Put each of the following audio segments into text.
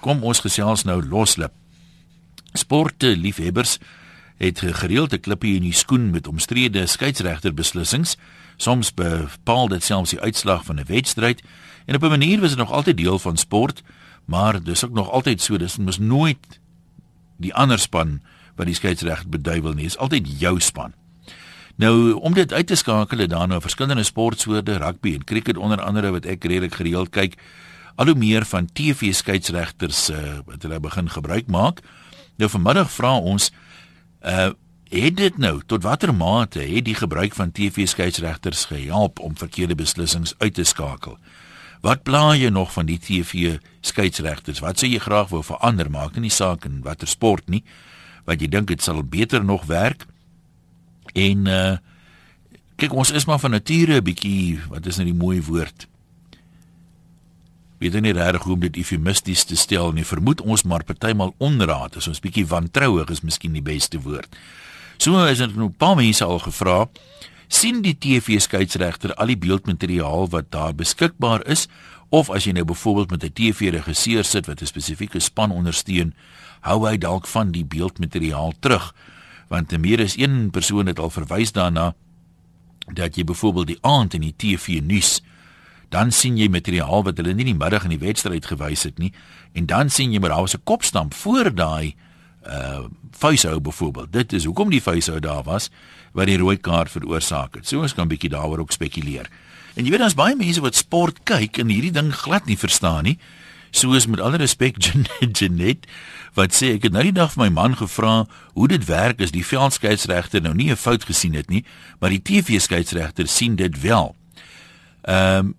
Kom ons gesels nou loslip. Sporte liefhebbers het gereeld 'n klippie in die skoen met omstrede skeieregterbeslissings. Soms bepaal dit selfs die uitslag van 'n wedstryd en op 'n manier was dit nog altyd deel van sport, maar dis ook nog altyd so, dis mos nooit die ander span wat die skeieregter beduiwel nie, is altyd jou span. Nou om dit uit te skakel het daar nou verskillende sportsoorte, rugby en cricket onder andere wat ek redelik gereeld kyk, al hoe meer van TV skeieregters uh, wat hulle begin gebruik maak. Nou vanmiddag vra ons uh het dit nou tot watter mate het die gebruik van TV skeieregters gehelp om verkeerde beslissings uit te skakel? Wat pla jy nog van die TV skeieregters? Wat sou jy graag wou verander maak in die saak en watter sport nie? Wat jy dink dit sal beter nog werk? En uh kyk ons is maar van nature 'n bietjie wat is nou die mooi woord? Weet nie regtig hoe om dit eufemisties te stel nie. Vermoed ons maar partymal onraad, as ons bietjie wantrouig is miskien die beste woord. So is dit nou 'n paar mense al gevra, sien die TV skeieregter al die beeldmateriaal wat daar beskikbaar is of as jy nou byvoorbeeld met 'n TV-regisseur sit wat 'n spesifieke span ondersteun, hou hy dalk van die beeldmateriaal terug? Want te meer is een persoon het al verwys daarna dat jy byvoorbeeld die aand in die TV nuus dan sien jy materiaal wat hulle nie die middag in die wedstryd gewys het nie en dan sien jy maar daar was 'n kopstamp voor daai uh vuishou byvoorbeeld. Dit is hoekom die vuishou daar was wat die rooi kaart veroorsaak het. So ons kan 'n bietjie daaroor ook spekuleer. En jy weet daar's baie mense wat sport kyk en hierdie ding glad nie verstaan nie. Soos met alle respek Janet wat sê ek het nou die dag vir my man gevra hoe dit werk as die veldskeieregter nou nie 'n fout gesien het nie maar die TV skeieregter sien dit wel. Ehm um,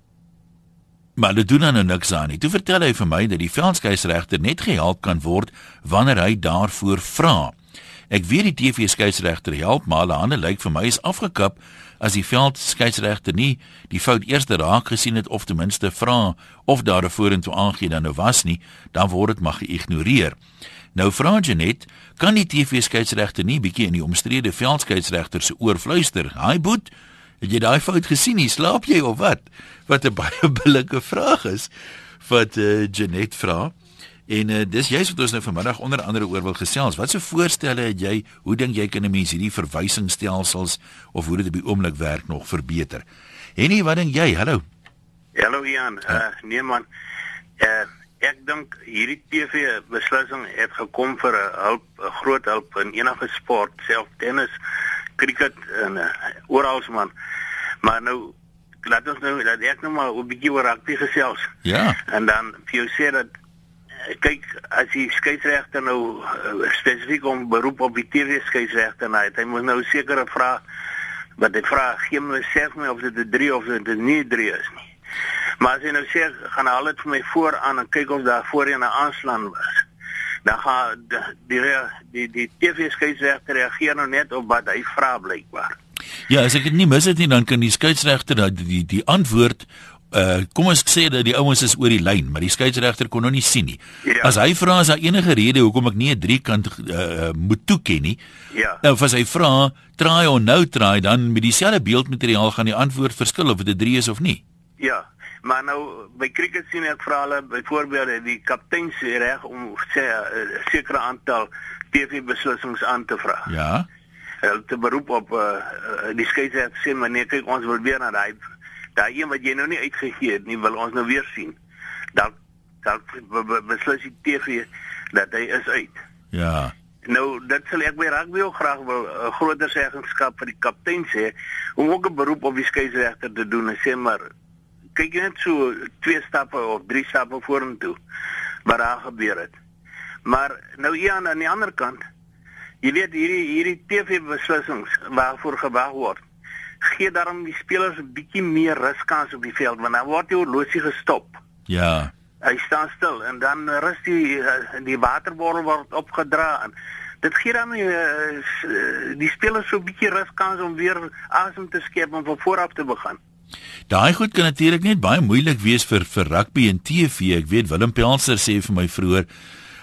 Maar hulle doen dan nou niks aan nie. Toe vertel hy vir my dat die veldskeieregter net gehelp kan word wanneer hy daarvoor vra. Ek weet die TV skeieregter help, maar hulle hande lyk vir my is afgekap as die veldskeieregter nie die fout eers raak gesien het of ten minste vra of daar 'n vorentoe aangee dan nou was nie, dan word dit mag geïgnoreer. Nou vra Janet, kan die TV skeieregter nie bietjie in die omstrede veldskeieregter se oor fluister? Haai boet, Het jy daai fout gesien? Nie slaap jy of wat? Wat 'n baie billike vraag is wat uh, Janet vra. En uh, dis juist wat ons nou vanmiddag onder andere oor wil gesels. Wat se so voorstelle het jy? Hoe dink jy kan 'n mens hierdie verwysingsstelsels of hoe dit op die oomblik werk nog verbeter? Henny, wat dink jy? Hallo. Hallo Jan. Uh, nee man. Uh, ek dink hierdie TV beslissing het gekom vir 'n hulp, 'n groot hulp in enige sport, self tennis cricket en uh, oral man. Maar nou laat ons nou dat ek nou maar 'n bietjie oor rugby gesels. Ja. En dan vir jou sê dat eh, kyk as die skeieregter nou uh, spesifiek om beroep op die TV skeieregter nou, hy moet nou sekere vrae wat hy vra, gee my sê my of dit 'n 3 of dit nie 3 is nie. Maar as jy nou sê gaan haal dit vir my voor aan en kyk of daar voorheen 'n aanslaan was dan gaan die die die, TV skeieregter reageer nou net op wat hy vra blykbaar. Ja, as ek dit nie mis het nie, dan kan die skeieregter dat die die antwoord Uh, kom ons sê dat die ouens is oor die lyn, maar die skeieregter kon nou nie sien nie. Ja. As hy vra as daar enige rede hoekom ek nie 'n driekant uh, moet toeken nie. Ja. Nou as hy vra, try or no try, dan met dieselfde beeldmateriaal gaan die antwoord verskil of dit 'n 3 is of nie. Ja. Maar nou by cricket sien ek vra hulle byvoorbeeld die kaptein se reg om sê 'n uh, sekere aantal TV beslissings aan te vra. Ja. Hulle te beroep op uh, die skeieregter sê maar nee kyk ons wil weer na daai daai een wat jy nou nie uitgegee het nie wil ons nou weer sien. Dan dan beslis die TV dat hy is uit. Ja. Nou dit sal ek by rugby ook graag wil 'n uh, groter seggenskap vir die kaptein sê om ook 'n beroep op die skeieregter te doen en sê maar kyk net so twee stappe of drie stappe vorentoe wat daar gebeur het. Maar nou hier aan die ander kant, jy weet hierdie hierdie TV beslissings waarvoor gewag word, gee daarom die spelers 'n bietjie meer ruskans op die veld want dan word die horlosie gestop. Ja. Hy staan stil en dan rus die die waterbottel word opgedra en dit gee dan die, die spelers so 'n bietjie ruskans om weer asem te skep en van voor af te begin. Daai goed kan natuurlik net baie moeilik wees vir vir rugby en TV. Ek weet Willem Pelser sê vir my vroeër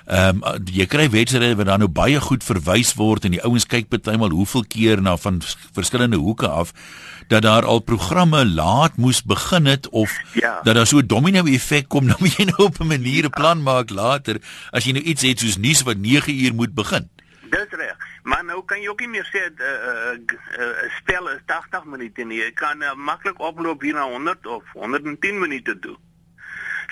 Ehm um, jy kry wedstryde wat dan nou baie goed verwys word en die ouens kyk partymal hoeveel keer na van verskillende hoeke af dat daar al programme laat moes begin het of ja. dat daar so 'n domino effek kom nou moet jy nou op 'n manier 'n plan maak later as jy nou iets het soos nuus wat 9 uur moet begin. Dis reg. Maar nou kan jy ook nie meer sê 'n uh, uh, uh, spel is 80 minute nie. Jy kan uh, maklik oploop hier na 100 of 110 minute toe.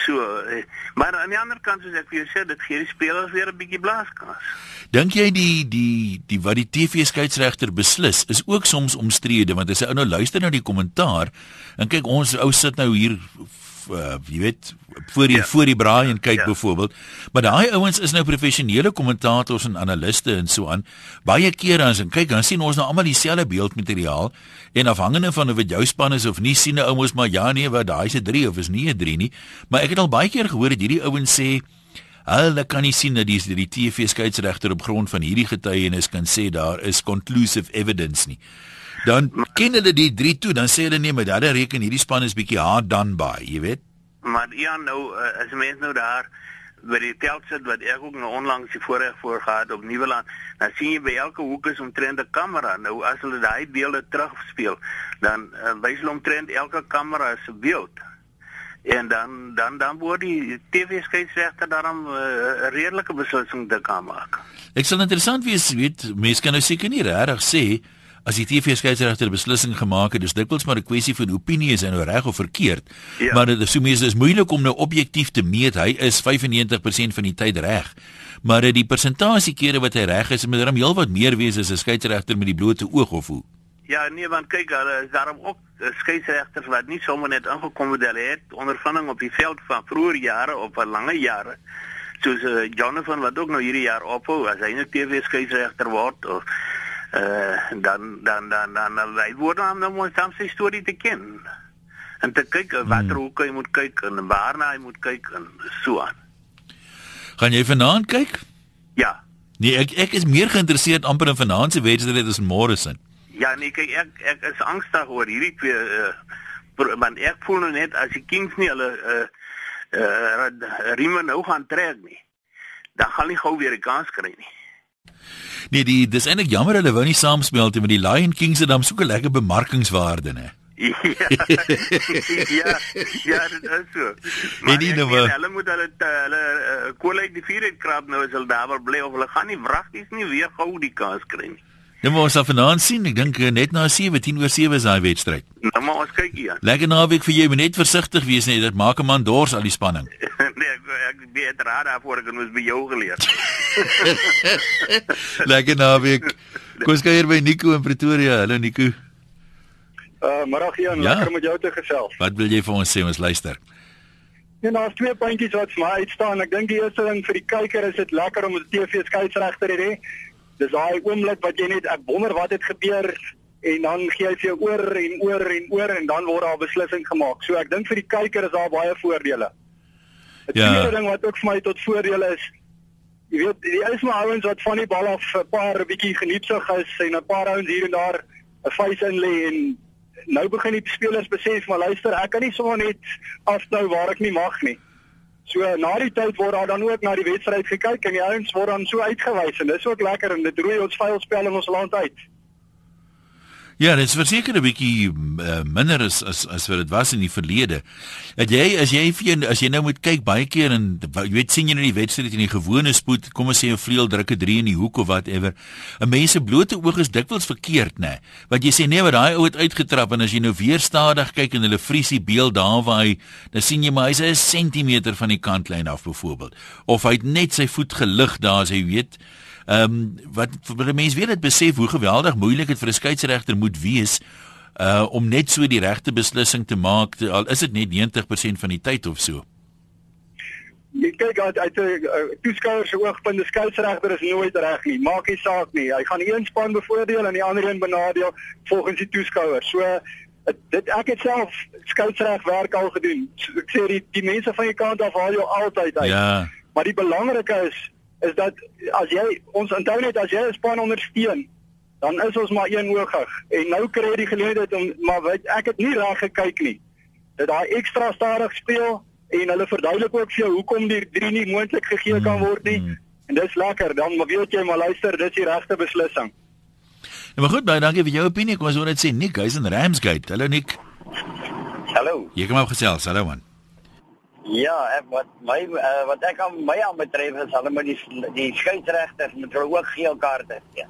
So, uh, maar aan die ander kant soos ek vir jou sê, dit gee die spelers weer 'n bietjie blaaskans. Dink jy die die die wat die TV skeieregter beslis is ook soms omstrede want as jy nou luister na die kommentaar en kyk ons ou sit nou hier uh, jy weet voor die ja. voor die braai en kyk ja. byvoorbeeld. Maar daai ouens is nou professionele kommentators en analiste en so aan. Baie kere as en kyk dan sien ons nou almal dieselfde beeldmateriaal en afhangende van of dit jou span is of nie sien 'n ou mos maar ja nee wat daai se 3 of is nie 'n 3 nie. Maar ek het al baie keer gehoor dat hierdie ouens sê Hulle kan nie sien dat die die TV skeieregter op grond van hierdie getuienis kan sê daar is conclusive evidence nie dan ken hulle die 3 toe, dan sê hulle nee, maar daai reken hierdie span is bietjie hard done by, jy weet. Maar ja, nou uh, as mense nou daar by die tel sit wat ek ook nou onlangs die voorreg voor gehad op Nieuweland, dan sien jy by elke hoek is omtrent 'n kamera. Nou as hulle daai beelde terugspeel, dan uh, wys hulle omtrent elke kamera se beeld. En dan dan dan word die TV skeieregter daarom eh, 'n uh, redelike beslissing te kan maak. Ek sal interessant wees, weet, mense kan nou seker nie regtig sê as die TV skeieregter 'n beslissing gemaak het, dis dikwels maar 'n kwessie van opinie is hy nou reg of verkeerd. Ja. Maar dit is so mense is moeilik om nou objektief te meet. Hy is 95% van die tyd reg. Maar die persentasie kere wat hy reg is, moet hom heelwat meer wees as 'n skeieregter met die blote oog of hoe. Ja, nee, want kyk, hulle is daarom ook skeieregters wat nie sommer net ingekom het hulle het ondervinding op die veld van vroeë jare of van lange jare. Soos uh, Jonathan wat ook nou hierdie jaar ophou as hy 'n TV skeieregter word of uh, dan dan dan dan dan wij worden aan de mooiste storie te ken en te kyk watter hmm. hoeke jy moet kyk en waarna jy moet kyk en so aan. Gaan jy vanaand kyk? Ja. Nee, ek ek is meer geïnteresseerd amper in vanaand se wedstryd as in Morrison. Ja, nee, kyk ek ek is angstig oor hierdie twee uh, want ek voel nou net as die Kings nie hulle uh, uh, riemen nou gaan trek nie, dan gaan nie gou weer 'n kans kry nie. Nee, die dis eintlik jammer hulle wou nie saamspeel te met die Lion Kings het dan so 'n lekker bemarkingswaarde, né? ja, ja, ja, dit is so. Maar die nou, hulle moet hulle hulle uh, kool uit die vuur uit krap nou as hulle daar wil bly of hulle gaan nie wragties nie weer gou die kans kry nie. Nou maar ons sal vanaand sien. Ek dink eh, net na 17 oor 7 is daai wedstryd. Nou maar ons kyk hier. Lekker naweek vir jou, moet net versigtig wees net. Dit maak 'n man dors al die spanning. nee, ek weet raad daarvoor ek moet by jou geleer. Lekker naweek. Kom ons kyk hier by Nico in Pretoria. Hallo Nico. Uh, middag Jan, ja? lekker met jou te gesels. Wat wil jy vir ons sê ons luister? Ja, nou, twee puntjies wat vir my uitstaan. Ek dink die eerste ding vir die kyker is dit lekker om 'n TV skeieregter te hê dis daai oomblik wat jy net ek wonder wat het gebeur en dan gee hy vir jou oor en oor en oor en dan word daar 'n beslissing gemaak. So ek dink vir die kyker is daar baie voordele. Die ja. tweede ding wat ook vir my tot voordele is, jy weet, die is maar ouens wat van die bal af 'n paar bietjie genietsig is en 'n paar ouens hier en daar 'n vuis in lê en nou begin die spelers besef maar luister, ek kan nie sommer net afstou waar ek nie mag nie. So na die tyd word daar dan ook na die wedstryd gekyk en die ouens word dan so uitgewys en dis ook lekker en dit roei ons veilspel in ons land uit. Ja, dit is verseker 'n bietjie uh, minder as as as wat dit was in die verlede. Dat jy as jy vir as jy nou moet kyk baie keer en jy weet sien jy nou die wedstryd in die gewone spoed, kom ons sê 'n vleuel drukke 3 in die hoek of whatever. 'n Mense blote oog is dikwels verkeerd, nê. Want jy sê nee, wat daai ou het uitgetrap en as jy nou weer stadig kyk en hulle vriesie beeld daar waar hy, dan sien jy maar hy's 'n sentimeter van die kantlyn af byvoorbeeld. Of hy het net sy voet gelig daar as hy weet Ehm um, wat vir mense weet dit besef hoe geweldig moeilik dit vir 'n skeieregter moet wees uh om net so die regte beslissing te maak al is dit net 90% van die tyd of so. Jy kyk uit uit 'n toeskouer se oogpunt, die skeieregter is nooit reg nie. Maak nie saak nie. Hy gaan een span bevoordeel en die ander een benadeel volgens die toeskouer. So dit ek het self skeieregg werk al gedoen. Ek sê die die mense van die kant af haal jou altyd uit. Ja. Maar die belangrike is is dat as jy ons onthou net as jy 'n span ondersteun, dan is ons maar eenoogig. En nou kry jy die geleentheid om maar weet ek het nie reg gekyk nie. Dat daai ekstra stadig speel en hulle verduidelik ook vir jou hoekom die 3 nie moontlik gegee kan word nie. Mm. En dis lekker, dan weet jy maar luister, dis die regte beslissing. Ja, maar goed, baie dankie vir jou opinie. Kom ons hoor net sê Nick, hy's in Ramsgate. Hallo Nick. Hallo. Jy kom op gesels. Hallo man. Ja, ek, wat my uh, wat ek aan my aan betref is hulle met die die skeieregters moet hulle ook geel kaarte gee.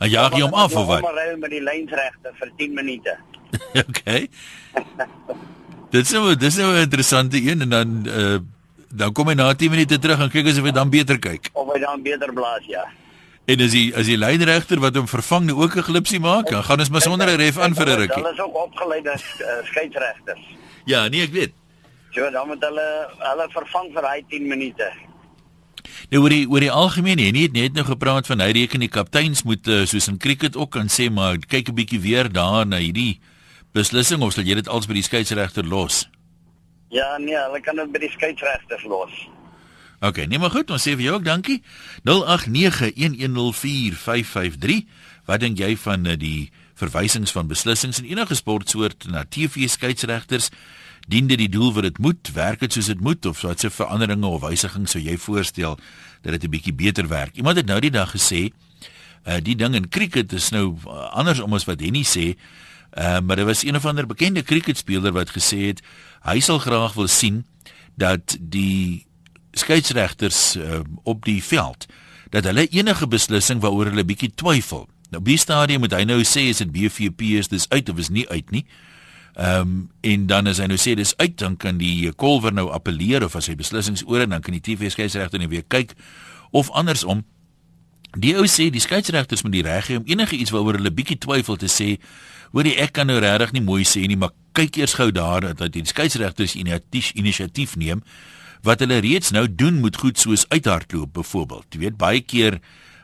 Ja, jaag jy hom af of wat? Maar met die lynsregter vir 10 minute. okay. dit is nou dis nou 'n interessante een en dan uh, dan kom hy na 10 minute terug en kyk as hy dan beter kyk. Of hy dan beter blaas, ja. En as die as die lynregter wat hom vervang nou ook 'n glipsie maak, dan gaan ons maar sonder 'n ref aan vir 'n rukkie. Hulle is ook opgeleide uh, skeieregters. Ja, nee, ek weet. So dan moet hulle hulle vervang vir hy 10 minute. Nou oor die oor die algemeen, jy het net nou gepraat van hy reken die kapteins moet uh, soos in cricket ook kan sê maar kyk 'n bietjie weer daar na hierdie beslissing of sal jy dit als by die skeieregter los? Ja, nee, hulle kan dit by die skeieregters los. OK, nee maar goed, ons sê vir jou ook dankie. 0891104553. Wat dink jy van uh, die verwysings van beslissings in enige sportsoort na TV skeieregters? Dien dit die doel wat dit moet, werk dit soos dit moet of wat se veranderinge of wysigings sou jy voorstel dat dit 'n bietjie beter werk? Iemand het nou die dag gesê, uh die ding in cricket is nou uh, anders om as wat Henny sê. Uh maar daar was een of ander bekende cricketspeler wat gesê het hy sal graag wil sien dat die skeieregters uh, op die veld dat hulle enige beslissing waaroor hulle bietjie twyfel. Nou by stadium moet hy nou sê is dit BVP is dis uit of is nie uit nie. Ehm um, en dan as hy nou sê dis uit dan kan die kolwer nou appeleer of as hy besluissings oor en dan kan die TV skeieregter net weer kyk of andersom. Die ou sê die skeieregters moet die reg hê om enige iets waaroor hulle bietjie twyfel te sê. Hoorie ek kan nou regtig nie mooi sê nie, maar kyk eers gou daar dat die skeieregters initiatief inisiatief neem wat hulle reeds nou doen moet goed soos uithardloop byvoorbeeld. Jy weet baie keer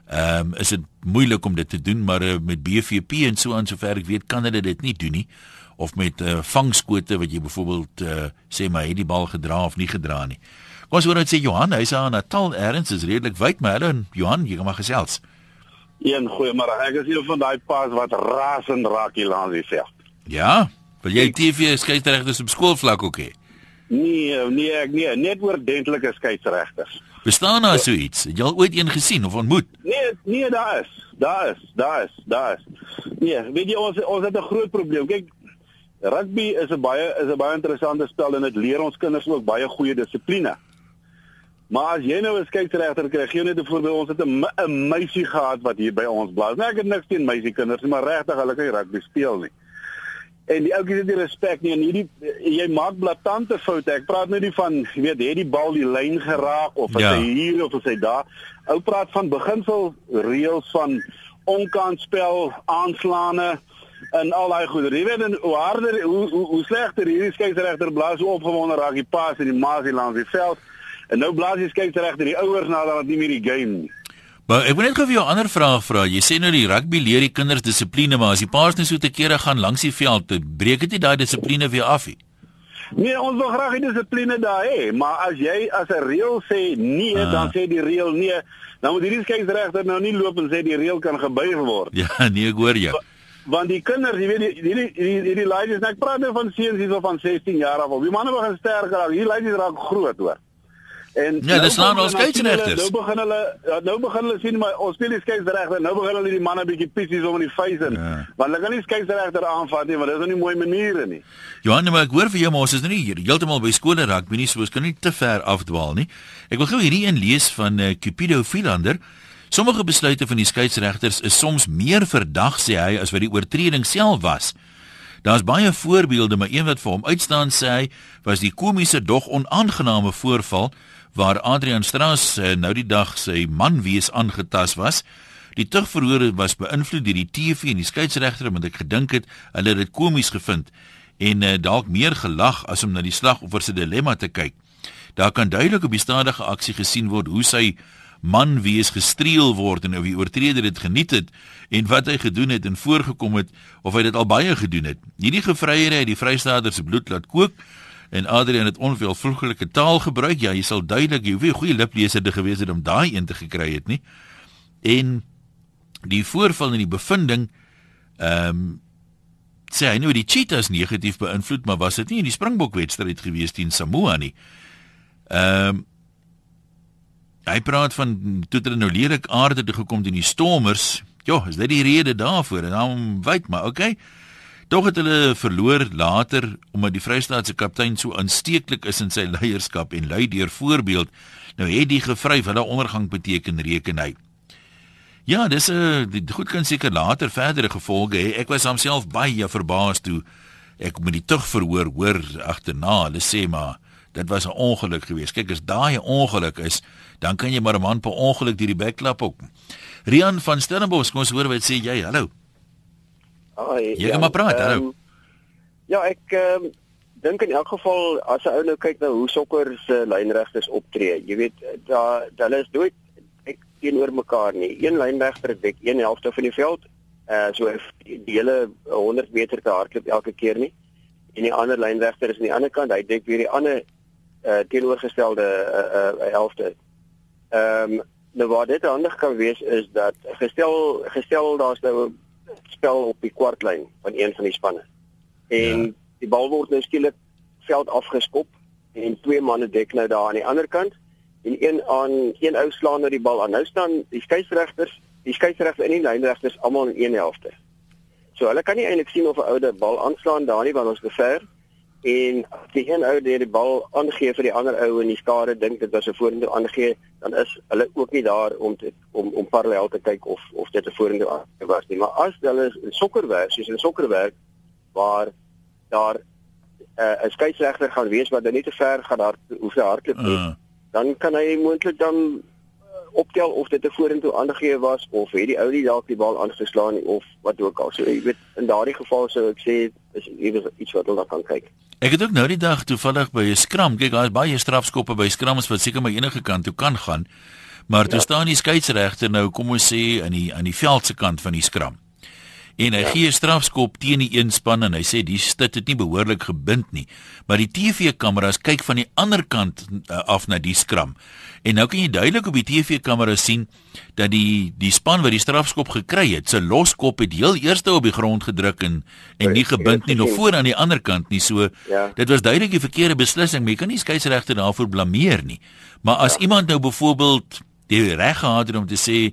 ehm um, is dit moeilik om dit te doen, maar uh, met BVP en so aan sover ek weet kan hulle dit nie doen nie of met uh, vangskote wat jy byvoorbeeld uh, sê maar het die bal gedra of nie gedra nie. Kom ons hoor net sê Johan, hy's aan Natal erns is redelik wyd maar hulle Johan, jy kan maar gesels. Een goeiemôre. Ek is een van daai paas wat rasend raak hier langs die veld. Ja, wil jy TV skeieregters op skoolvlak ook hê? Nee, nee, ek nee, net oordentlike skeieregters. Bestaan daar so iets? Het jy al ooit een gesien of ontmoet? Nee, nee, daar is. Daar is, daar is, daar is. Nee, weet jy ons ons het 'n groot probleem. Kyk, Rugby is 'n baie is 'n baie interessante spel en dit leer ons kinders ook baie goeie dissipline. Maar as jy nou 'n skeieregter kry, gee net 'n voorbeeld, ons het 'n 'n meisie gehad wat hier by ons blaas. Nee, ek het niks teen meisie kinders nie, maar regtig hulle kan rugby speel nie. En die ouetjies het nie respek nie en hierdie jy maak blaatante foute. Ek praat nou nie van, jy weet, het die bal die lyn geraak of is ja. hy hier of is hy daar. Ou praat van beginsel reëls van onkantspel, aanslaane en al daai goeie. Jy weet hoe harder hoe hoe, hoe slegter hierdie skeieregter blaas hoe opgewonde raak die paas in die maasie langs die veld. En nou blaas die skeieregter die ouers nadat hulle nie meer die game nie. Maar ek wil net gou vir jou 'n ander vraag vra. Jy sê nou die rugby leer die kinders dissipline, maar as die paas net so te kere gaan langs die veld, breek dit nie daai dissipline weer af nie. Nee, ons wil graag die dissipline daar hê, maar as jy as 'n reël sê nee, ah. dan sê die reël nee. Dan moet hierdie skeieregter nou nie loop en sê die reël kan gebuig word. Ja, nee, ek hoor jou. Ba want die kinders, jy weet die hierdie hierdie ladies, ek praat nou van seuns hierso van 16 jaar af. Die manne begin sterker raak. Hierdie ladies raak groot hoor. En ja, dis nou ons skeieregters. Nou begin hulle ja, nou begin hulle sien maar ons speel die skeieregter. Nou begin hulle die manne bietjie pissies om in die face in. Ja. Want hulle kan nie skeieregter aanvat nie, want dit is nou nie mooi maniere nie. Johan, maar ek hoor vir jou maar ons is nou nie hier heeltemal by skole raak, nie so ons kan nie te ver afdwaal nie. Ek wil gou hierdie een lees van uh, Cupido Philander. Sommige besluite van die skeieregters is soms meer verdag sê hy as wat die oortreding self was. Daar's baie voorbeelde, maar een wat vir hom uitstaan sê hy was die komiese dog onaangename voorval waar Adrian Straas eh, nou die dag sy man wees aangetas was. Die tugverhoor was beïnvloed deur die TV en die skeieregter omdat ek gedink het hulle het dit komies gevind en uh, dalk meer gelag as om na die slagoffer se dilemma te kyk. Daar kan duidelik op die stadige aksie gesien word hoe sy man wie is gestreel word en of die oortreder dit geniet het en wat hy gedoen het en voorgekom het of hy dit al baie gedoen het. Hierdie gevryery het die Vrystaaters se bloed laat kook en Adrian het onveel vroegelike taal gebruik. Ja, jy sal duidelik jy hoef 'n goeie lipleser te gewees het om daai een te gekry het nie. En die voorval en die bevinding ehm um, sê hy nou die cheetahs negatief beïnvloed, maar was dit nie in die Springbok wedstryd gewees teen Samoa nie. Ehm um, Hy praat van toe hulle nou lelik aarde toe gekom in die stormers. Ja, is dit die rede daarvoor? En dan weet maar, okay. Tog het hulle verloor later omdat die Vrystaatse kaptein so aansteeklik is in sy leierskap en lei deur voorbeeld. Nou het die gevryf hulle ondergang beteken reken hy. Ja, dis 'n uh, goed kan seker later verdere gevolge hê. Ek was homself baie verbaas toe ek met die tug verhoor hoor agterna. Hulle sê maar dit was 'n ongeluk geweest. Kyk, as daai 'n ongeluk is, dan kan jy maar 'n man per ongeluk deur die bek klap ook. Rian van Stellenbosch, kom ons hoor wat sê jy. Hallo. Hi. Jy kan maar praat, hallo. Um, ja, ek um, dink in elk geval as 'n ou nou kyk na hoe sokker se lynregters optree, jy weet, daar hulle is nooit ek teenoor mekaar nie. Een lynregter dek een helfte van die veld, uh so die hele 100 meter te hardloop elke keer nie. En die ander lynregter is aan die ander kant, hy dek weer die ander uh teenoorgestelde uh, uh helfte. Ehm um, nou wat dit handig kan wees is dat gestel gestel daar's nou 'n spel op die kwartlyn van een van die spanne. En ja. die bal word nou skielik veld afgeskop en twee manne dek nou daar aan die ander kant en een aan een ou slaan nou die bal aan. Nou staan die skeieregters, die skeieregter en die lynregters almal in een helfte. So hulle kan nie eintlik sien of 'n ou die bal aanslaan daar nie want ons is ver en as die een ou die bal aangee vir die ander ou en die skare dink dit was 'n vorentoe aangee, dan is hulle ook nie daar om te om om parallel te kyk of of dit 'n vorentoe was nie. Maar as hulle in sokkerwerk, soos in sokkerwerk waar daar uh, 'n skeieregter gaan wees wat dan nie te ver gaan daar hoef te hardloop nie, uh. dan kan hy moontlik dan optel of dit 'n vorentoe aangegee was of het die ou nie dalk die bal aangeslaan of wat ook al. So jy weet in daardie geval sou ek sê is iets wat hulle kan kyk. Ek het ook nou die dag toevallig by 'n skram, kyk daar is baie strafskoppe by skrams wat seker maar enige kant toe kan gaan. Maar toe ja. staan die skeieregter nou kom ons sê aan die aan die veld se kant van die skram en hy ja. gee 'n strafskop teen die een span en hy sê die stit het nie behoorlik gebind nie. Maar die TV-kameras kyk van die ander kant uh, af na die skram. En nou kan jy duidelik op die TV-kamera sien dat die die span wat die strafskop gekry het, se loskop het heel eerste op die grond gedruk en en nie gebind nie nog voor aan die ander kant nie. So ja. dit was duidelik die verkeerde beslissing. Jy kan nie skeieregter daarvoor blameer nie. Maar as ja. iemand nou byvoorbeeld die reg gehad het om te sê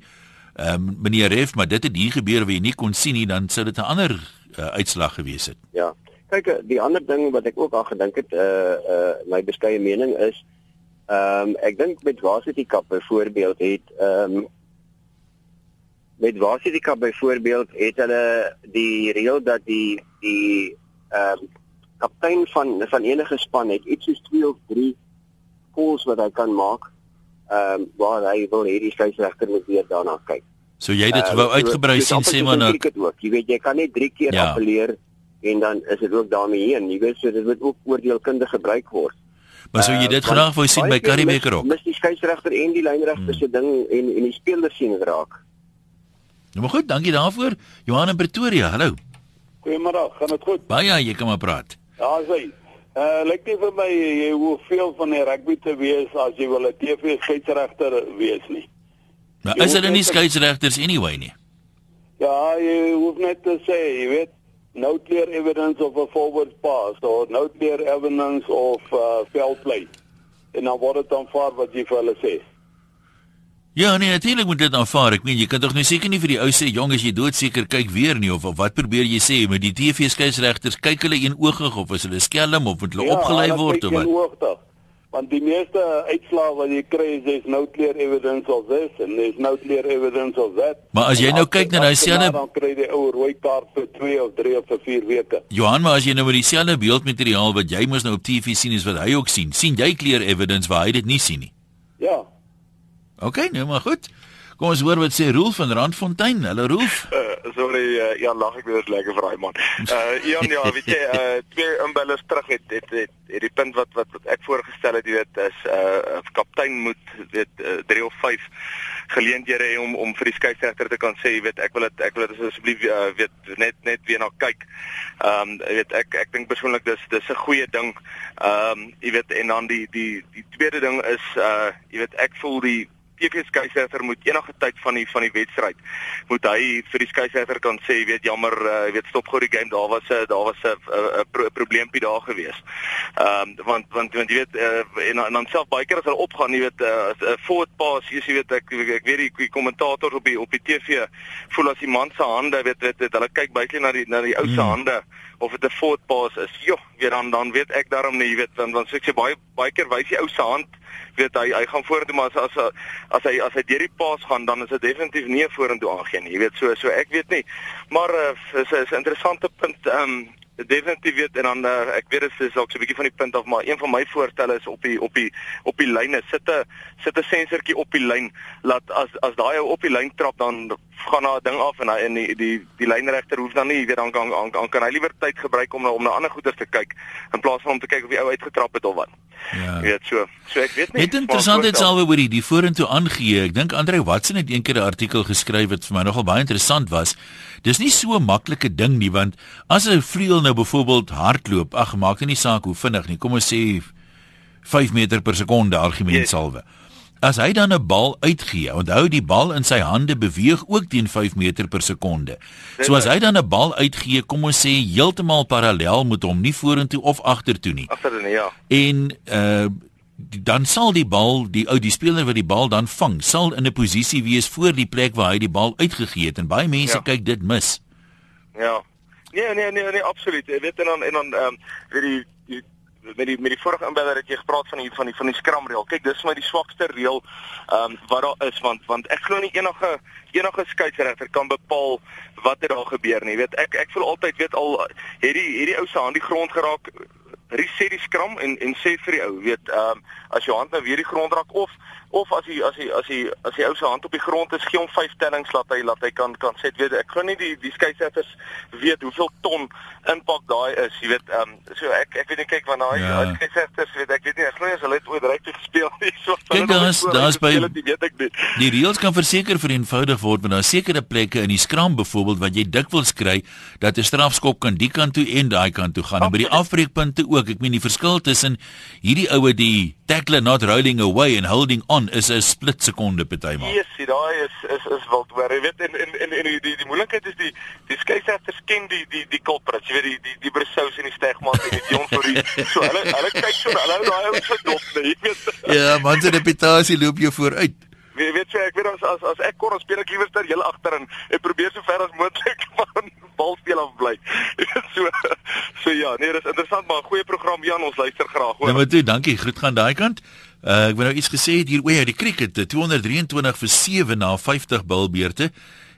ehm um, meneer Ref, maar dit het hier gebeur waar jy nie kon sien nie, dan sou dit 'n ander uh, uitslag gewees het. Ja. Kyk, eh, die ander ding wat ek ook aan gedink het, uh uh my beskeie mening is ehm um, ek dink met Varsity Cup byvoorbeeld het ehm um, met Varsity Cup byvoorbeeld het hulle die reël dat die die ehm um, kaptein van van enige span het iets soos 2 of 3 calls wat hy kan maak ehm um, waar hy wil hierdie skeieregter moet weer daarna kyk. So jy het dit uh, wou uitgebrei so, sien sê maar nou. Jy weet jy kan net 3 keer ja. appeleer en dan is dit ook daarmee heen. Jy weet so dit moet ook oordeelkundig gebruik word. Maar sou jy dit uh, graag wou sien by Currymaker ook? Mis die skeieregter en die lynregter se hmm. ding en en die spelers sien raak. Nou maar goed, dankie daarvoor. Johan in Pretoria. Hallo. Goeiemôre, gaan dit goed? Baie, jy kan maar praat. Ja, sê. Uh lyk nie vir my jy hoef veel van die rugby te wees as jy wil 'n TV skeieregter wees nie. Maar is hulle nie skeieregters anyway nie? Ja, jy hoef net te sê, jy weet, no clear evidence of a forward pass or no clear evidence of uh foul play. En dan word dit dan vaar wat jy vir hulle sê. Ja, nee, natuurlik moet dit aanvaar. Ek meen jy kan tog nou seker nie vir die ou sê jong as jy doodseker kyk weer nie of, of wat probeer jy sê met die TV skeieregters kyk hulle een oogig of is hulle skelm of moet hulle ja, opgelei word of wat? Want die meeste uitslae wat jy kry is there's no clear evidence of this and there's no clear evidence of that. Maar as jy nou kyk na daai selfe dan kry jy ou rooi kaart vir 2 of 3 of vir 4 weke. Johan, maar as jy nou met dieselfde beeldmateriaal wat jy mos nou op TV sien is wat hy ook sien, sien jy clear evidence waar hy dit nie sien nie? Ja. OK, nou maar goed. Kom ons hoor wat sê Roel van Randfontein. Hallo Roel. Uh, sorry, uh, ja, lag ek weer lekker vir daai man. Uh Jan, ja, weet jy, uh twee inbellers terug het het het, het die punt wat, wat wat ek voorgestel het, jy weet, is uh kaptein moet weet uh, 3 of 5 geleenthede hê om om vir die skeieregter te kan sê, jy weet, ek wil dit ek wil dit asseblief uh, weet net net weer na kyk. Um, jy weet, ek ek dink persoonlik dis dis 'n goeie ding. Um, jy weet, en dan die die die tweede ding is uh jy weet, ek voel die TV skeieregter moet enige tyd van die van die wedstryd moet hy vir die skeieregter kan sê, jy weet jammer, uh, weet stop gou die game, daar was 'n daar was 'n pro probleempie daar gewees. Ehm um, want want want jy weet uh, en, en dan self baie keer as hulle opgaan, jy weet 'n uh, forward pass, jy weet ek ek weet die kommentator op die op die TV voel as die man se hande weet weet, weet hulle kyk baie na die na die ou se hmm. Of dit 'n forward pass is. Jo, weet dan dan weet ek daarom nie, jy weet want want so ek sê baie baie keer wys die ou se hand weet hy hy gaan vorentoe maar as as as hy as hy deur die paas gaan dan is dit definitief nie vorentoe aangee nie jy weet so so ek weet nie maar uh, is 'n interessante punt ehm um, definitief weet en dan uh, ek weet dit is ook so 'n bietjie van die punt af maar een van my voorstelle is op die op die op die lyne sit 'n sit 'n sensortjie op die lyn laat as as daai ou op die lyn trap dan gaan daar 'n ding af en hy en die die die lynregter hoef dan nie weet dan kan dan kan hy liewer tyd gebruik om om na ander goeders te kyk in plaas van om te kyk of die ou uitgetrap het of wat. Ja. Jy weet so. So ek weet nie. Dit interessant dit sal oor die die vorentoe aangee. Ek dink Andre Watson het eendag 'n artikel geskryf wat vir my nogal baie interessant was. Dis nie so 'n maklike ding nie want as 'n vleuel nou byvoorbeeld hardloop, ag maak dit nie saak hoe vinnig nie. Kom ons sê 5 meter per sekonde argument salwe. As hy dan 'n bal uitgee, onthou die bal in sy hande beweeg ook teen 5 meter per sekonde. So as hy dan 'n bal uitgee, kom ons sê heeltemal parallel met hom, nie vorentoe of agtertoe nie. Agtertoe, ja. En uh dan sal die bal, die ou die speler wat die bal dan vang, sal in 'n posisie wees voor die plek waar hy die bal uitgegee het en baie mense ja. kyk dit mis. Ja. Nee nee nee nee absoluut. Jy weet en dan en dan ehm um, weet die met die met die vorige inbeller het jy gepraat van die van die van die scrum reël. Kyk, dis my die swakste reël ehm um, wat daar is want want ek glo nie enige enige skeieregter kan bepaal wat het daar gebeur nie. Jy weet ek ek voel altyd weet al het die hierdie ou se hand die grond geraak reset die skram en en sê vir die ou weet ehm um, as jou hand nou weer die grond raak of of as hy as hy as hy as die ou se hand op die grond is gee hom vyf tellings laat hy laat hy kan kan sê weet ek glo nie die die skeieregters weet hoeveel ton impak daai is jy weet ehm um, so ek ek weet nie kyk want daai ja. skeieregters weet ek weet nie ek glo as hulle het ooit reg gespeel nie so kyk daar's daar's by weet ek nie. die reëls kan verseker vereenvoudig word want daar sekere plekke in die skram byvoorbeeld wat jy dikwels kry dat 'n strafskop kan die kant toe en daai kant toe gaan. En by die afbreekpunte ook ek meen die verskil tussen hierdie oue die tackler not rolling away and holding on is 'n split sekonde partymal. Ja, yes, daai is is is wild hoor. Jy weet en en en, en die die, die moeilikheid is die die skeieregters ken die die die culprits. Jy weet die die die Brussels en die Stegman en die Dion vir die so hulle hulle kyk so hulle daai ou se dop, nee, jy weet. ja, man se reputasie loop jou vooruit. Wie weet jy ek weet as as, as ek kon speel ek liewer ter heel agter en ek probeer so ver as moontlik van bal speel af bly. so so ja, nee, dis interessant maar 'n goeie program Jan, ons luister graag hoor. Nou maar toe, dankie. Groet gaan daai kant. Uh, ek wou nou iets gesê het hier oor die cricket, 223 vir 7 na 50 bilbeerte.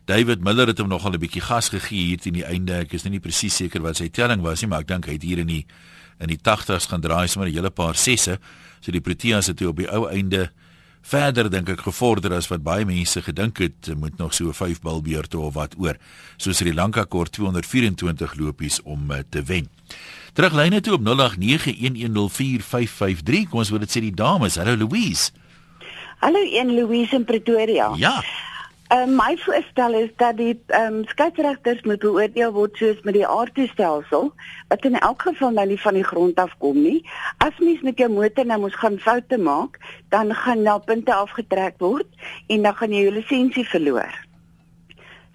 David Miller het hom nogal 'n bietjie gas gegee hier teen die einde. Ek is nou nie presies seker wat sy telling was nie, maar ek dink hy het hier in die in die 80s gaan draai sommer 'n hele paar sesse. So die Proteas het toe op die ou einde verder dink ek gevorder as wat baie mense gedink het moet nog so 5 bilbeurte of wat oor soos Sri Lanka kort 224 lopies om uh, te wen. Teruglyne toe op 0891104553 kom ons wil dit sê die dames. Hallo Louise. Hallo een Louise in Pretoria. Ja Uh, my voorstel is dat die um, skeieregters moet beoordeel word soos met die aardtoestelsel wat in elk geval nou nie van die grond af kom nie. As mens met jou motor nou moet gaan foute maak, dan gaan nou punte afgetrek word en dan gaan jy jou lisensie verloor.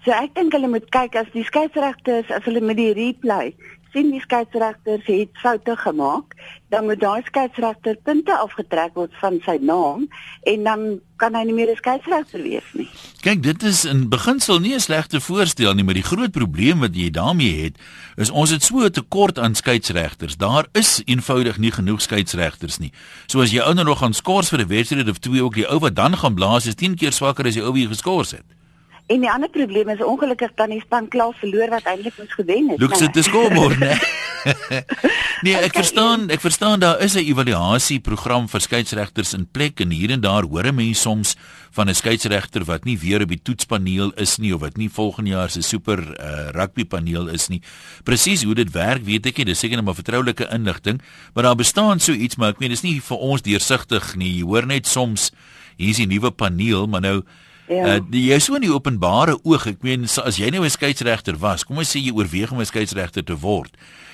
So ek dink hulle moet kyk as die skeieregters as hulle met die replay sien die skeieregter het foute gemaak, dan moet daai skeieregter punte afgetrek word van sy naam en dan kan hy nie meer 'n skeieregter wees nie. Kyk, dit is in beginsel nie 'n slegte voorstel nie, maar die groot probleem wat jy daarmee het, is ons het so 'n tekort aan skeieregters. Daar is eenvoudig nie genoeg skeieregters nie. So as jy ouer nog gaan skors vir 'n wedstryd of twee ook die ou wat dan gaan blaas is 10 keer swakker as die ou wie geskors het. En die ander probleem is ongelukkig dan die span klaar verloor wat eintlik moes gewen het. Look, dit is scoreboard, né? nee, ek verstaan, ek verstaan daar is 'n evaluasieprogram vir skeieregters in plek en hier en daar hoor 'n mens soms van 'n skeieregter wat nie weer op die toetspaneel is nie of wat nie volgende jaar se super uh, rugbypaneel is nie. Presies hoe dit werk, weet ek nie, dis seker net maar vertroulike inligting, maar daar bestaan so iets, maar ek meen dis nie vir ons deursigtig nie. Jy hoor net soms hier's die nuwe paneel, maar nou Ja. Uh, jy so in die openbare oog, ek meen as jy nou 'n skeieregter was, kom ons sê jy oorweeg om 'n skeieregter te word.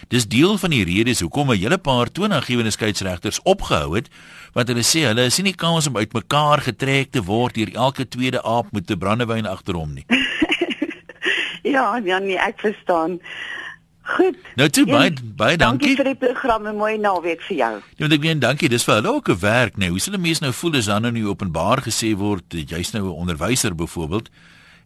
Dis deel van die redes hoekom 'n hele paar toonaangewende skeieregters opgehou het, want hulle sê hulle is nie kans om uitmekaar getrek te word deur elke tweede aap met 'n brandewyn agter hom nie. ja, ja, nee, ek verstaan. Goed. Nou toe baie baie dankie. Dankie vir die program en mooi naweek vir jou. Ja, want ek meen dankie, dis vir hulle ook 'n werk, nee. Hoe sal 'n mens nou voel as dan nou nie openbaar gesê word jy's nou 'n onderwyser byvoorbeeld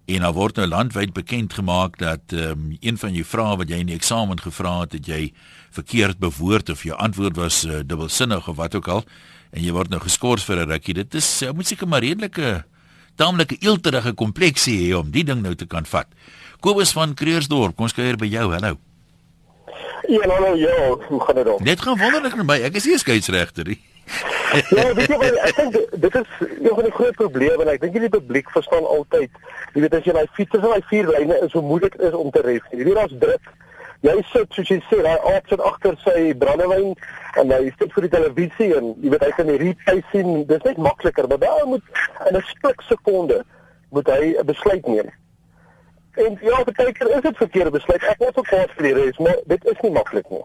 en dan word nou landwyd bekend gemaak dat ehm um, een van jou vrae wat jy in die eksamen gevra het, het jy verkeerd bewoord of jou antwoord was uh, dubbelsinnig of wat ook al en jy word nou geskort vir 'n rukkie. Dit is uh, moet seker maar redelike taamlike eelterige kompleksie hê om die ding nou te kan vat. Kobus van Kreursdorp, kom ons kuier by jou. Hallo. Ja, hallo, ja, hoe gaan dit dan? Dit gaan wonderlik met my. Ek is nie skeieregter nie. ja, weet jy wat ek dink dit is een van die groot probleme en ek dink die publiek verstaan altyd. Jy weet as jy daai fiets is en daai vier lyne is hoe moeilik is om te ref. Jy weet daar's druk. Jy sit soos jy sê, daai aap sit agter sy brandewyn en hy sit vir die televisie en jy weet hy kan die replay sien. Dis net makliker, maar daar moet in 'n spik sekonde moet hy 'n besluit neem. En ja, baie keer is dit verkeerde besluit. Ek het ook die res, maar dit is nie maklik nie.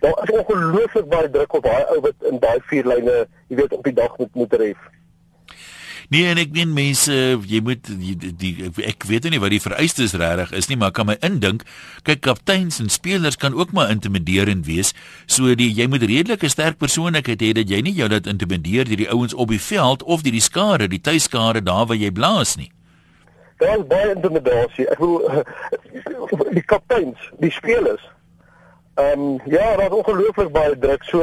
Daar is ongelooflik baie druk op daai ou wat in daai vier lyne, jy weet, op die dag moet moet ref. Nee, en ek meen mense, jy moet die, die ek weet nie wat die vereistes regtig is nie, maar kan my indink, kyk kapteins en spelers kan ook maar intimiderend wees. So die jy moet redelike sterk persoonlikheid hê dat jy nie jou laat intimideer deur die ouens op die veld of deur die skare, die tuiskare daar waar jy blaas nie. Daar is baie intimidasie. Ek bedoel die kapteins, die spelers. Ehm um, ja, daar is ongelooflik baie druk. So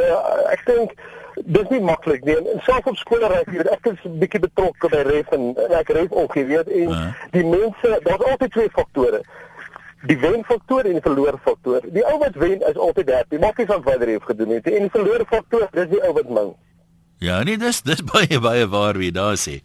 ek dink dis nie maklik nie. En selfs op skole raak jy ek is 'n bietjie betrokke by ref en ek ref ook, jy weet, en uh. die mense, daar's altyd twee faktore. Die wenfaktor en die verloorfaktor. Die ou wat wen is altyd happy. Maak nie saak wat hy het gedoen het. En die verloorfaktor, dis die ou wat min. Ja, nee, dis dis baie baie waar wie daar sê.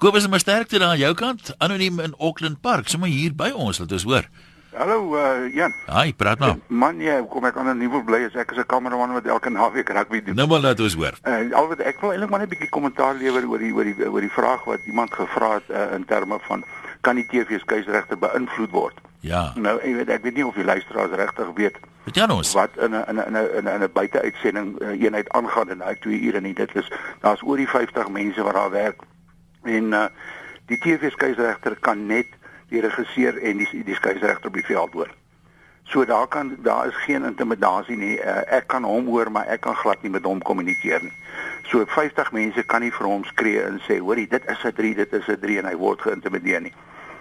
Kobus, maar sterkte daar aan jou kant, anoniem in Auckland Park, sommer hier by ons, laat ons hoor. Hallo uh Jan. Haai, praat nou. Man, jy kom ek anoniem bly as ek is 'n kameraman wat elke naweek rugby doen. Nou maar laat ons hoor. Uh al wat ek wil eintlik maar net 'n bietjie kommentaar lewer oor die oor die oor die vraag wat iemand gevra het uh, in terme van kan die TV se keisregter beïnvloed word? Ja. Nou, ek weet ek weet nie of die luisteraars regtig weet. Vertel ons. Wat in 'n in 'n in 'n in 'n buiteuitsending eenheid aangaan in daai 2 ure nie. Dit is daar's oor die 50 mense wat daar werk. En uh die TV se keisregter kan net die regisseur en die die keisregter op die veld hoor. So daar kan daar is geen intimidasie nie. Uh, ek kan hom hoor, maar ek kan glad nie met hom kommunikeer nie. So 50 mense kan nie vir hom skree en sê, "Hoorie, dit is 'n 3, dit is 'n 3" en hy word geïntimideer nie.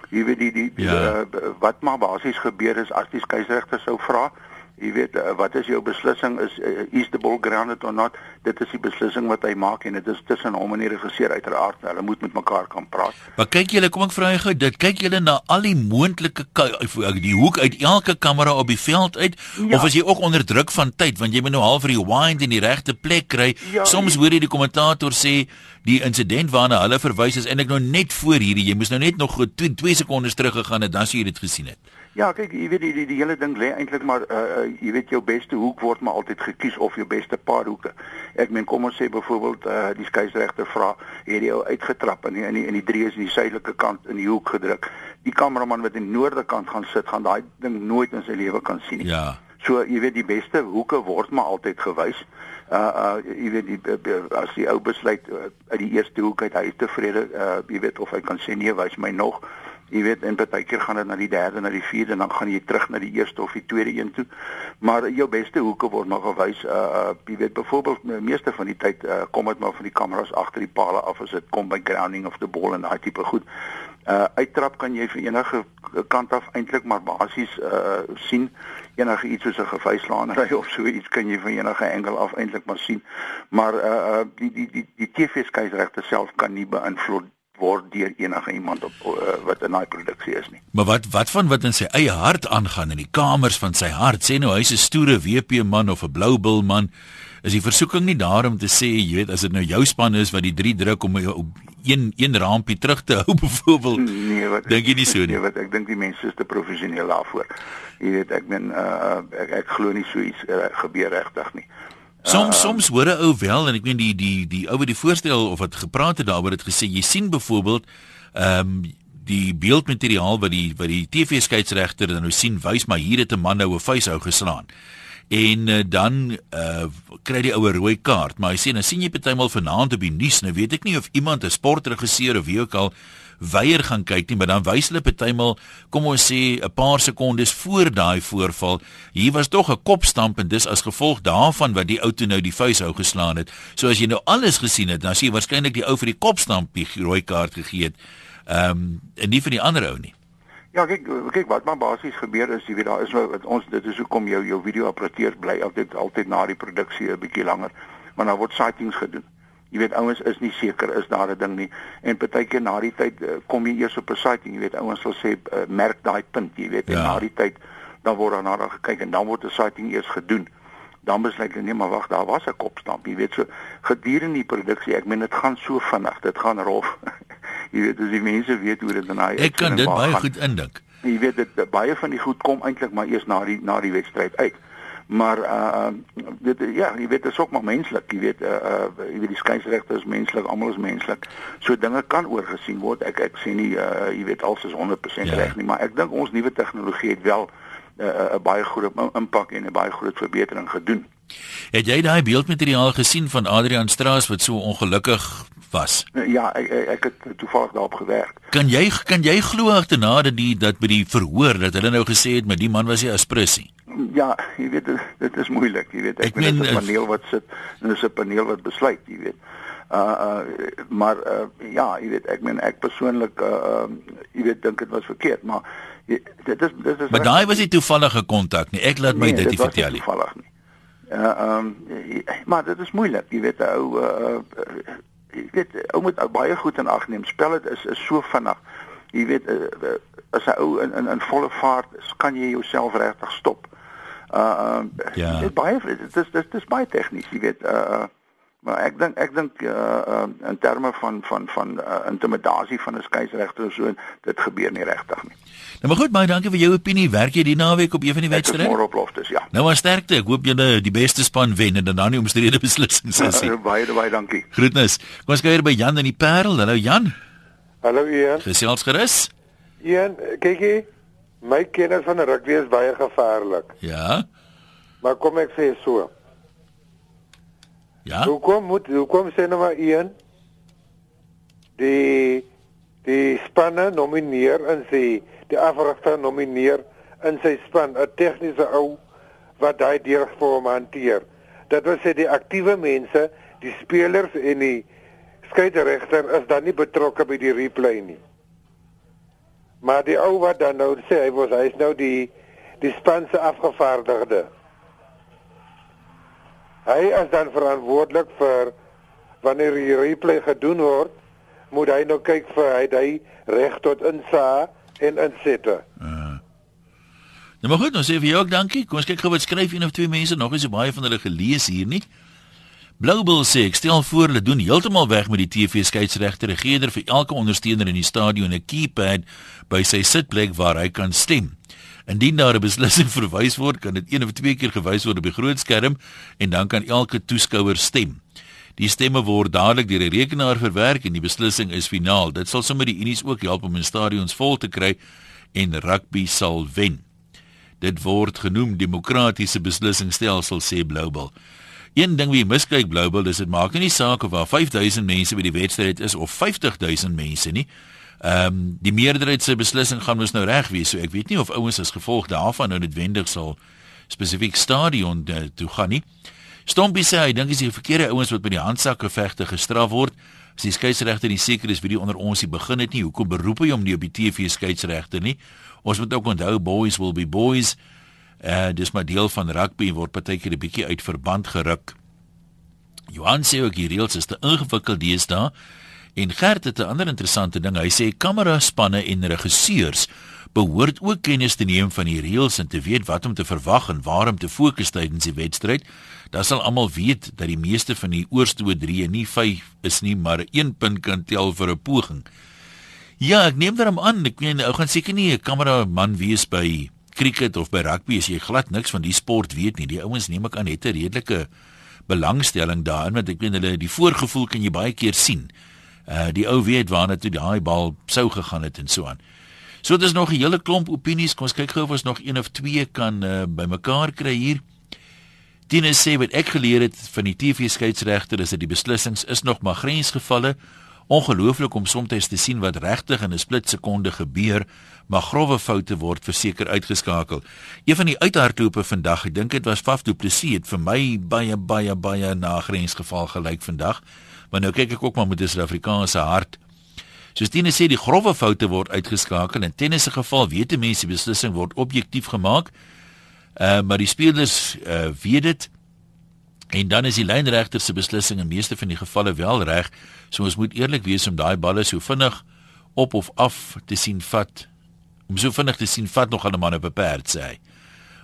Jy weet die die, die ja. uh, wat maar basies gebeur is as die keisregter sou vra, Jy weet uh, wat is jou beslissing is uh, is the ball grounded or not? Dit is die beslissing wat hy maak en dit is tussen hom en die regisseur uiteraard. Hulle moet met mekaar kan praat. Maar kyk julle, kom ek vra jou gou, dit kyk julle na al die moontlike die hoek uit elke kamera op die veld uit ja. of as jy ook onder druk van tyd want jy moet nou half rewind in die regte plek kry. Ja, Soms hoor jy die kommentator sê die insident waarna hulle verwys is eintlik nou net voor hierdie. Jy moes nou net nog 2 sekondes terug gegaan het dan sou jy dit gesien het. Ja, kyk, jy weet die die, die hele ding lê eintlik maar uh, jy weet jou beste hoek word maar altyd gekies of jou beste paar hoeke. Ek meen kom ons sê byvoorbeeld uh die skeieregter vra, het jy uitgetrap in die, in die in die drie is in die suidelike kant in die hoek gedruk. Die kameraman wat in die noorde kant gaan sit, gaan daai ding nooit in sy lewe kan sien nie. Ja. So jy weet die beste hoeke word maar altyd gewys. Uh uh jy weet die as die ou besluit uh, uit die eerste hoek uit hy is tevrede, uh jy weet of hy kan sê nee, wys my nog. Jy weet en baie keer gaan dit na die derde, na die vierde en dan gaan jy terug na die eerste of die tweede een toe. Maar jou beste hoeke word maar gewys. Uh, uh jy weet byvoorbeeld meeste van die tyd uh, kom dit maar van die kameras agter die palle af as dit kom by grounding of the ball en daai tipe goed. Uh uittrap kan jy vir enige kant af eintlik maar basies uh sien enige iets soos 'n gevyslaanry of so iets kan jy van enige angle af eintlik maar sien. Maar uh die die die die TV skeieregte self kan nie beïnvloed word deur enige iemand op uh, wat in daai produksie is nie. Maar wat wat van wat in sy eie hart aangaan in die kamers van sy hart? Sê nou hy's 'n stoere WP man of 'n blou bil man. Is die versoeking nie daarom te sê, jy weet, as dit nou jou span is wat die drie druk om op een een rampie terug te hou byvoorbeeld. Nee, wat dink jy nie so nie? Nee, wat ek dink die mense is te professioneel daarvoor. Jy weet, ek meen uh ek ek glo nie so iets uh, gebeur regtig nie. Soms uh, soms hoor 'n ou wel en ek meen die die die ou wat die voorstel of wat gepraat het daaroor het gesê jy sien byvoorbeeld ehm um, die beeldmateriaal wat die wat die TV skeieregter dan nou sien wys maar hier het 'n man nou 'n vuishou geslaan en uh, dan uh, kry die ouer rooi kaart maar hy sê nou sien jy partymal vanaand op die nuus nou weet ek nie of iemand 'n sportregisseur of wie ook al weier gaan kyk nie maar dan wys hulle partymal kom ons sê 'n paar sekondes voor daai voorval hier was tog 'n kopstamp en dis as gevolg daarvan wat die ou toe nou die vuishou geslaan het so as jy nou alles gesien het dan sien jy waarskynlik die ou vir die kopstamp die rooi kaart gegee het ehm um, en nie vir die ander ou nie Ja, kyk, kyk wat maar basies gebeur is, jy weet daar is nou ons dit is hoekom jou jou video-apparatuur bly altyd altyd na die produksie 'n bietjie langer, maar dan word sightings gedoen. Jy weet ouens is nie seker is daar 'n ding nie en partykeer na die tyd uh, kom jy eers op 'n sighting, jy weet ouens sal sê uh, merk daai punt, jy weet ja. en na die tyd dan word daar na daar gekyk en dan word 'n sighting eers gedoen. Dan besluit hulle nee, maar wag, daar was 'n kopstamp, jy weet so gedurende die produksie, ek meen dit gaan so vinnig, dit gaan rof. jy weet as die mense weet hoe dit dan hy Ek kan dit baie gaan. goed indink. Jy weet dit baie van die goed kom eintlik maar eers na die na die wedstryd uit. Maar uh dit ja, jy weet dit is ook maar menslik, jy weet uh, uh jy weet die skeieregter is menslik, almal is menslik. So dinge kan oorgesien word. Ek ek sê nie uh jy weet alles is 100% ja. reg nie, maar ek dink ons nuwe tegnologie het wel 'n uh, uh, baie groot impak en 'n baie groot verbetering gedoen. Het jy daai beeldmateriaal gesien van Adrian Straas wat so ongelukkig was? Ja, ek ek het toevallig daarop gewerk. Kan jy kan jy glo agterna dat die dat by die verhoor dat hulle nou gesê het met die man was hy asprissie? Ja, jy weet dit is moeilik, jy weet. Ek, ek weet dit is 'n paneel wat sit en dis 'n paneel wat besluit, jy weet. Uh uh maar uh ja, jy weet ek meen ek persoonlik uh uh jy weet dink dit was verkeerd, maar jy, dit is dit is Maar daai was nie toevallige kontak nie. Ek laat my nee, dit nie vertel nie. Toevallig nie. Ja, ehm um, maar dit is moeilik, jy weet ou uh, jy weet ou moet ou baie goed in ag neem. Spel dit is is so vinnig. Jy weet uh, as 'n ou in, in in volle vaart is, kan jy jouself regtig stop. Uh ehm uh, ja. dit baie dit is dit is baie tegnies, jy weet uh Maar ek dink ek dink uh, uh in terme van van van uh, intimidasie van 'n skeieregter so dit gebeur nie regtig nie. Nou maar goed, baie dankie vir jou opinie. Werk jy die naweek op een van die wedstryde? Môre op loftes, ja. Nou maar sterkte. Ek hoop julle die beste span wen en dan nie omstrede beslissings sê. Ja, baie baie dankie. Groetnis. Kom ons kuier by Jan in die Parel. Hallo Jan. Hallo Ian. Gesels gerus. Ian, kykie. My kennis van rugby is baie gevaarlik. Ja. Maar kom ek sê so. Ja. Hoe kom moet hoe kom sê nou maar een die die spanne nomineer en sê die afrigter nomineer in sy span 'n tegniese ou wat daai deurvorm hanteer. Dit wil sê die aktiewe mense, die spelers en die skeieregter is dan nie betrokke by die replay nie. Maar die ou wat dan nou sê hy was hy is nou die die span se afgevaardigde. Hy is dan verantwoordelik vir wanneer die replay gedoen word, moet hy nou kyk vir hy hy reg tot insa en insette. Uh. Nou maar goed, nou sê vir jou ook dankie. Kom ons kyk gou wat skryf een of twee mense nog is so baie van hulle gelees hier nie. Blowbull sê ek stel voor hulle doen heeltemal weg met die TV skeieregter regerder vir elke ondersteuner in die stadion 'n keypad by sy sitplek waar hy kan stem. Indien daar 'n beslissing verwys word, kan dit een of twee keer gewys word op die groot skerm en dan kan elke toeskouer stem. Die stemme word dadelik deur 'n rekenaar verwerk en die beslissing is finaal. Dit sal sommer die unies ook help om in stadions vol te kry en rugby sal wen. Dit word genoem demokratiese beslissingsstelsel sê Global. Een ding wie miskyk Global, dis dit maak nie saak of daar 5000 mense by die wedstryd is of 50000 mense nie. Ehm um, die meerderheid se beslissing gaan mos nou reg wees. So ek weet nie of ouens as gevolg daarvan nou noodwendig sal spesifiek stadion uh, toe gaan nie. Stompie sê hy dink dis die verkeerde ouens wat by die handsakke vegte gestraf word. As die skeieregter nie seker is wie die onder ons hier begin het nie, hoekom beroep hy hom nie op die TV skeieregter nie? Ons moet ook onthou boys will be boys. Uh, dis maar deel van rugby word partykeer 'n bietjie uit verband geruk. Johan sê ook hier reëls is te ingewikkeld deesdae. En Gert het 'n ander interessante ding. Hy sê kameraspanne en regisseurs behoort ook kennis te neem van die reëls en te weet wat om te verwag en waar om te fokus tydens die wedstryd. Dan sal almal weet dat die meeste van die oorstoot 3 en nie 5 is nie, maar 1 punt kan tel vir 'n poging. Ja, ek neem daarom aan, ek weet ou gaan seker nie 'n kameraman wees by cricket of by rugby as jy glad niks van die sport weet nie. Die ouens neem ek aan het 'n redelike belangstelling daarin want ek weet hulle die voorgevoel kan jy baie keer sien Uh die ou weet waarna toe daai bal sou gegaan het en so aan. So dit is nog 'n hele klomp opinies. Kom ons kyk gou of ons nog een of twee kan uh, bymekaar kry hier. Dine sê wat ek geleer het van die TV skeieregter is dat die beslissings is nog maar grensgevalle. Ongelooflik om soms te sien wat regtig in 'n splitsekonde gebeur, maar grouwe foute word verseker uitgeskakel. Een van die uithardlope vandag, ek dink dit was Faf Du Plessis, het vir my baie baie baie na grensgeval gelyk vandag. Maar nou kyk ek ook maar met 'n Suid-Afrikaanse hart. Soos Tine sê, die grouwe foute word uitgeskakel en tennis se geval weet die mense die beslissing word objektief gemaak. Uh maar die spelers uh weet dit en dan is die lynregter se beslissing in meeste van die gevalle wel reg. So ons moet eerlik wees om daai balle so vinnig op of af te sien vat. Om so vinnig te sien vat nog aan 'n man op 'n perd sê.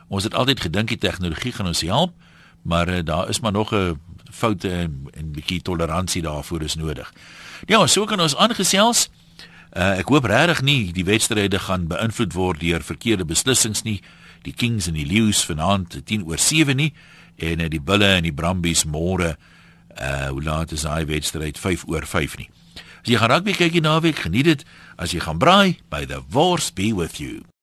Ons het altyd gedink die tegnologie gaan ons help, maar uh, daar is maar nog 'n foute en 'n bietjie toleransie daarvoor is nodig. Ja, so kan ons aangesels. Uh, ek hoop regtig nie die wedstryde gaan beïnvloed word deur verkeerde beslissings nie. Die Kings en die Lions vanaand 10 oor 7 nie en uh, die Bulle en die Brumbies môre uh laat is daai wedstryd 5 oor 5 nie. As jy gaan rugby kyk hier naweek, geniet dit. As jy gaan braai, by the Wars be with you.